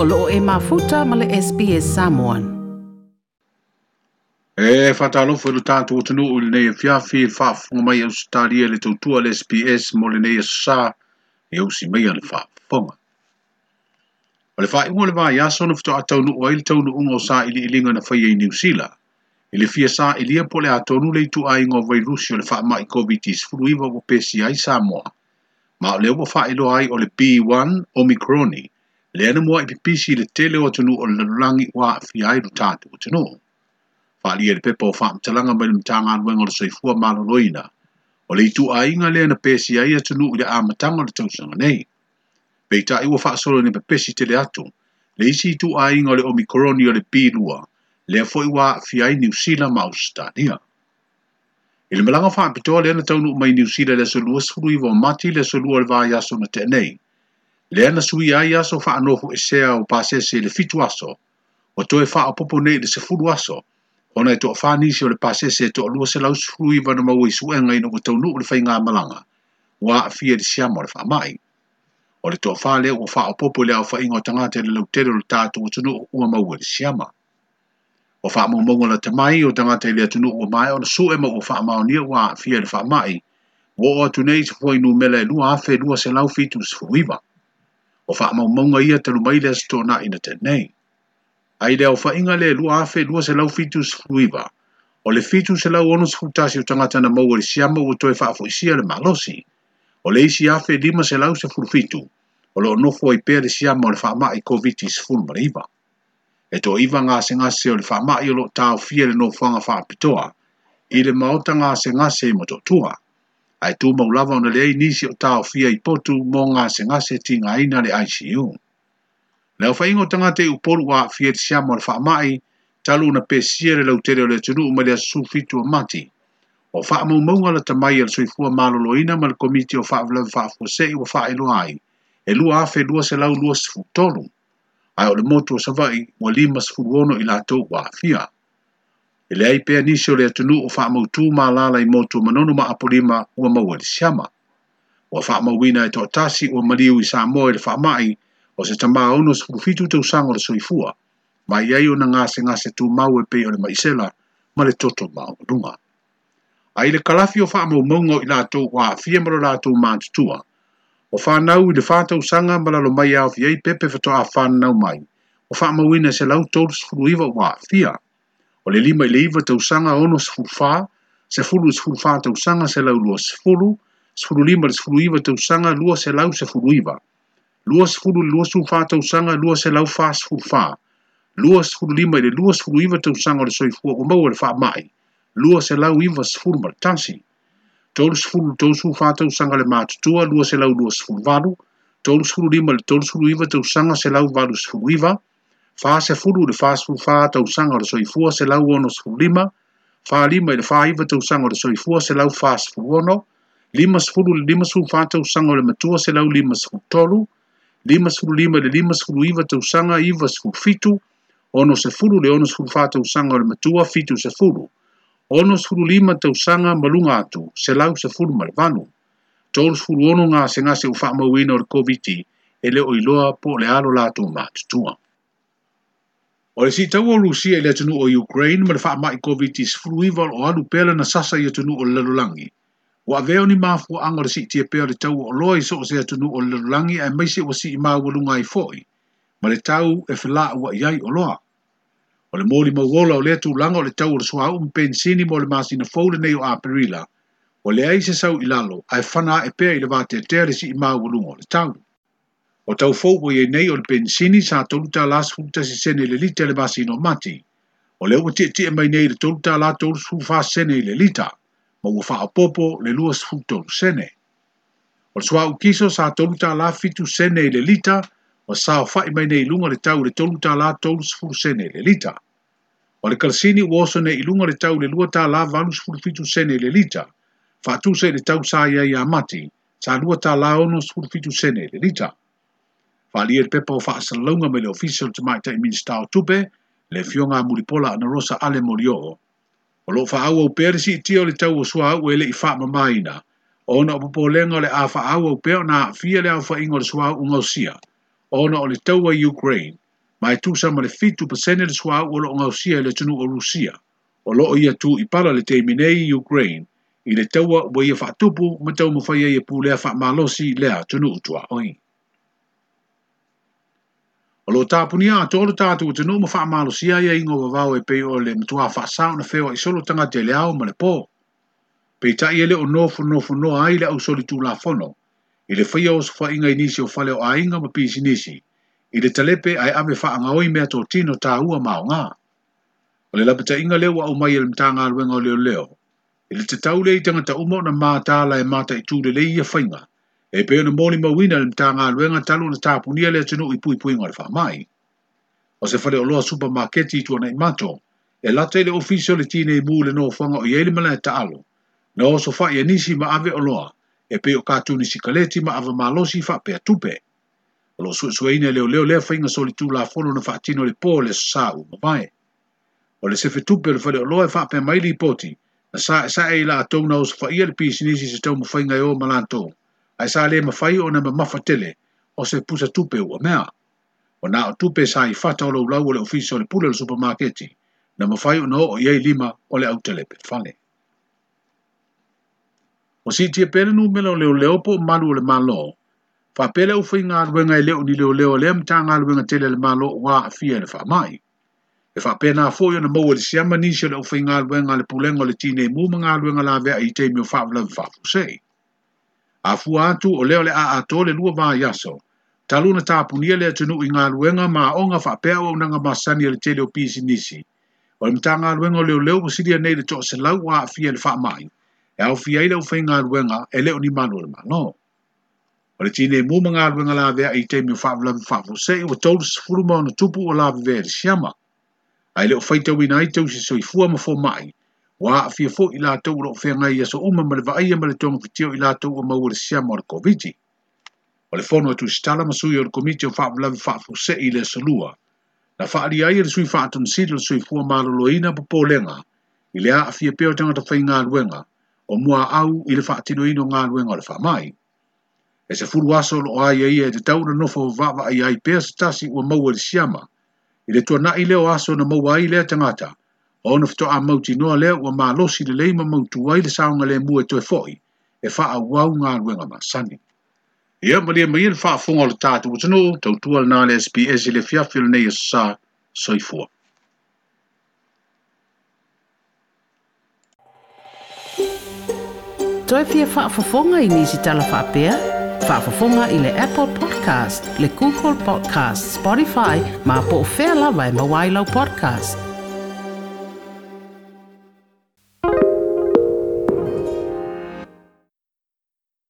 o loo e mafuta ma le SPS Samoan. E fata alofu e lo tātu o tanu ule nei e fiafi e whafunga mai au stāria le tautua le SPS mo le nei e sā e au si mea le whafunga. O le whaingua le vāi aso na fito atau o aile tau nuunga o sā ili ilinga na whaia i New Zealand. Ele fia sa ele ia pole atonu le tu ai ngo vai rusio le fa mai covid is fulu iwa wo pesi ai sa mo ma le wo fa ilo ai o le b1 omicroni le ana mua i pisi le tele o atunu o le lalolagi ua afiai lo tatou atunu faaalia le pepa o faamatalaga mai le matagaluega o le soifua malōlōina o le itu'ainga lea na pesi ai ia i le amataga o le tausaga nei peitaʻi ua faasolo ni pepesi tele atu le isi itu itu'ainga o le omikoroni o le le lea foʻi ua ni usila ma ausitalia i le malaga faapitoa lea na taunuu mai usila le aso lua sulu iva o mati le aso le vaiaso na teʻanei Le ana sui ai aso whaanofo esea o o i le fitu aso, o toe faaopoopo nei i le sefulu aso, ona e toa whanisi o le pāsese e toʻalua lua se na maua i suʻega ina ua taunuu o le whainga malanga, wa a fia le siama o le faamaʻi O le toʻafā lea ua faaopoopo i le aofaʻiga o tagata i le lautele o le tatou atunuu ua maua i le siama. ua faamaumauga latamai o tagata i le atunuu ua mai ona suʻe ma ua faamaonia ua aafia i le faamaʻi ua oo atu nei se fua inu lua afe lua se lau fitu sefuiwa. o fa mau maunga ia te lumai le astona ina te nei. Ai le au fa inga le lua afe lua se lau fitu sfuiva, o le fitu se lau onus futasi o tangata na maua le siama o toi fa'afo isia le malosi, o le isi afe lima se lau se furfitu, o lo nofo i pēr le siama o le fa'ama i COVID-19 mariva. E to iwa ngā se ngase o le fa'ama i o lo tau fia le nofanga fa'apitoa, i le maota ngā se ngase i mototua, ai tu mau lava ona lei nisi o tau fia i potu mō ngā se ngā se ti ngā ina le ICU. Leo wha ingo tanga te upolu wa fia ti siamo le wha mai, talu na pē siere lau tere o le tunu o malea su fitu o mati. O wha mau maunga la tamai al sui fua malo lo ina mal komiti o wha vlem wha fua se i wa wha ilo ai, e lua afe lua se lau lua se futolu. Ai o le motu o savai, wa lima se furuono i la tau Fia e le ai pea nisi o fa atunu o faamautū malala i motu manono ma apolima ua maua lesiama ua faamauina e to tasi ua maliu i sa moa i le faamaʻi o se tamā ono sefulufitu tausaga o le soifua ma ia i nga se tu tumau e pei o le sela ma le toto o maogaluga ai le kalafio fa kalafi o faamaumauga i la fie latou la to ma lo latou matutua fa fanau i le fatausaga ma lalo mai aofi ai pepe fetoʻafananau mai o fa faamauina se lau tolu sefuluiva ua aafia o le lima i le iva tausaga ono sefulufā sefulu i sefulufā tausaga selau lua sefulu sefulu lima le sefulu iva tausaga lua selau sefulu iva lua sefulu le lua sefulufā tausaga lua selau fā sefulufā lua sefulu lima i le lua sefulu iva tausaga o le soifua ua maua le faamaʻi lua selau iva sefulu ma le tasi tolu sefulu tolu sefulufā tausaga le matutua lua selau lua sefulu valu tolu lima le tolu sefulu iva tausaga selau valu sefulu iva fase fulu le fase fulu fa tau sanga le soi fua se lau ono sfu lima, fa lima le fa iwa tau sanga le soi fua se lau fase fulu ono, lima sfu lu le lima sfu fa tau sanga le matua se lau lima sfu tolu, lima sfu lima le lima sfu iwa tau sanga iwa sfu fitu, ono se fulu le ono sfu fa tau sanga le matua fitu se fulu, ono sfu lima tau sanga malunga atu se lau se fulu malvanu, tolu sfu ono ngā se ngā se ufa mawina o le COVID-19, ele oiloa po le alo latu matutua. Ma O le sitau o Rusia i le tunu o Ukraine ma le faa mai COVID-19 fluival o alu pela na sasa i tunu o lalulangi. Wa veo ni maafu o le sitie pia le tau o loa i soko se tunu o lalulangi a se o si ima walunga i foi. Ma le tau e fila wa iai o loa. O le mōli mawola o le tu langa o le tau o le soa un um pensini mo le masina fowle o a perila. O le aise sau ilalo a e fana e pia i le vate tere si ima walunga o le tau o tau fōpo e nei o le pensini sa tolu tā lās fūta si sene le lita le basi no mati. O leo wa tia tia mai nei le tolu tā lā tolu sū fā sene le lita, ma ua wha popo le lua sū tolu sene. O swa u kiso sa tolu tā lā fitu sene le lita, o sa o fai mai nei lunga le tau le tolu tā lā tolu sū sene le lita. O le kalsini u oso nei ilunga le tau le lua tā lā vanu sū fitu sene le lita, fa tu se le tau sa ia ia mati, sa lua tā lā ono sū fitu sene le lita. Le lita. Whalier e pepa o whaasa launga me le official te mai tei minsta o tupe, le fionga muripola na rosa ale mori o. O lo whaau au peresi i tio le tau o sua au ele i wha ma maina. O na o popo lenga le a whaau au peo na fia le au wha ingo le sua au ngausia. O na o le tau a Ukraine. Mai tu sa ma le fitu pasene le sua au o lo ngausia le tunu o Rusia. O lo ia tu i pala le tei minei i Ukraine. I le tau a ua ia e wha tupu ma tau mawhaia ia e pu lea wha malosi lea tunu utua oi. O lo tāpuni a tōru tātu o tino mawha amalo si aia ingo wawau e pei o le mtua wha sāo na whewa i solo tanga te leao ma le pō. Pei ta i ele o nofu nofu no a ile au soli tū la whono. I le whaia o sifa inga i o whale o a inga ma pisi nisi. I le talepe ai ame wha anga oi mea tō tino tā ua mao ngā. O le labita inga leo wa mai ele mta ngā luenga o leo leo. I le te le i tanga ta umo na mā tāla e mā ta i tūle le ia whainga e pe ona moli mo wina le tanga luenga talu na tapunia le tino i pui pui ngare mai. O se fale oloa supermarket i tuana i mato, e late le ofisio le tine i mule no fanga o yeili mana e taalo, na o so fai anisi e ma ave oloa, e pe o tu ni sikaleti ma ave malosi fa pe tupe lo O lo ine le leo le fa whainga soli tu la fono na fa tino le pole le sā u mamae. O le se sefe tupe le fale oloa e fa pe mai i poti, sa sa e la atou na o ia le pisi nisi se tau mu whainga e o malantou. Ai sa le mafai o na tele o se pusa tupe ua mea. O na o tupe sa i fata o lau o le ofisi o le pule o le supermarketi na mafai o na o iei lima o le au telepe fale. O si tia pere nu mela o leo leo po malu o le malo fa pele o fai ngā ruenga i leo ni leo leo lea mta ngā ruenga tele le malo e o wā a fia le wha mai. E wha pena fo yo na mou le siama nisi le o fai ngā ruenga le pulenga le tine mu ma ngā ruenga la vea i teimi o wha vlewe wha a fuatu atu o leo le a atole lua vā yaso. Taluna tāpunia lea tunu i ngā luenga mā onga whapea o unanga masani le tele o pisi nisi. O le mta ngā luenga o leo leo o siria nei le toa se lau wā fia le wha mai. E au fia ila ufei ngā luenga e leo ni manu le mano. O le tine mūma ngā luenga la vea i teimi o whaavu lavi whaavu se i o tolu sa furuma o na tupu o la vea le siama. Ai leo feita wina i tau si soifua ma fō mai. wa afia foʻi i latou o loo feagai ia souma ma le vaaia ma le togafitio i latou ua maua lesiama o le koviti o le fono atu sitala ma sui o le komiti o faamalavi faafuseʻi i le asolua na faaalia ai le sui faatonosili o le suifua maloloina popolega i le a afia pea o tagata faigaluega o muaau i le faatinoina o galuega o le faamai e sefulu aso o loo aia ia e tatau na nofo vaavaaia ai pea se tasi ua maua lesiama i le tuanaʻi lea o aso na maua ai lea tagata o ona fetoʻa mauti noa lea ua malosi lelei ma mautū ai le saoga lemua e faa foʻi e faaauau ma masani ia ma lia maia le faafoga o le tatou atunuu tautua lana le sps i le fiafi o lenei e sasā soifua toe fia faafofoga i nisi Faa faafofoga i le apple podcast le google podcast spotify ma po o fea lava e mauailau podcast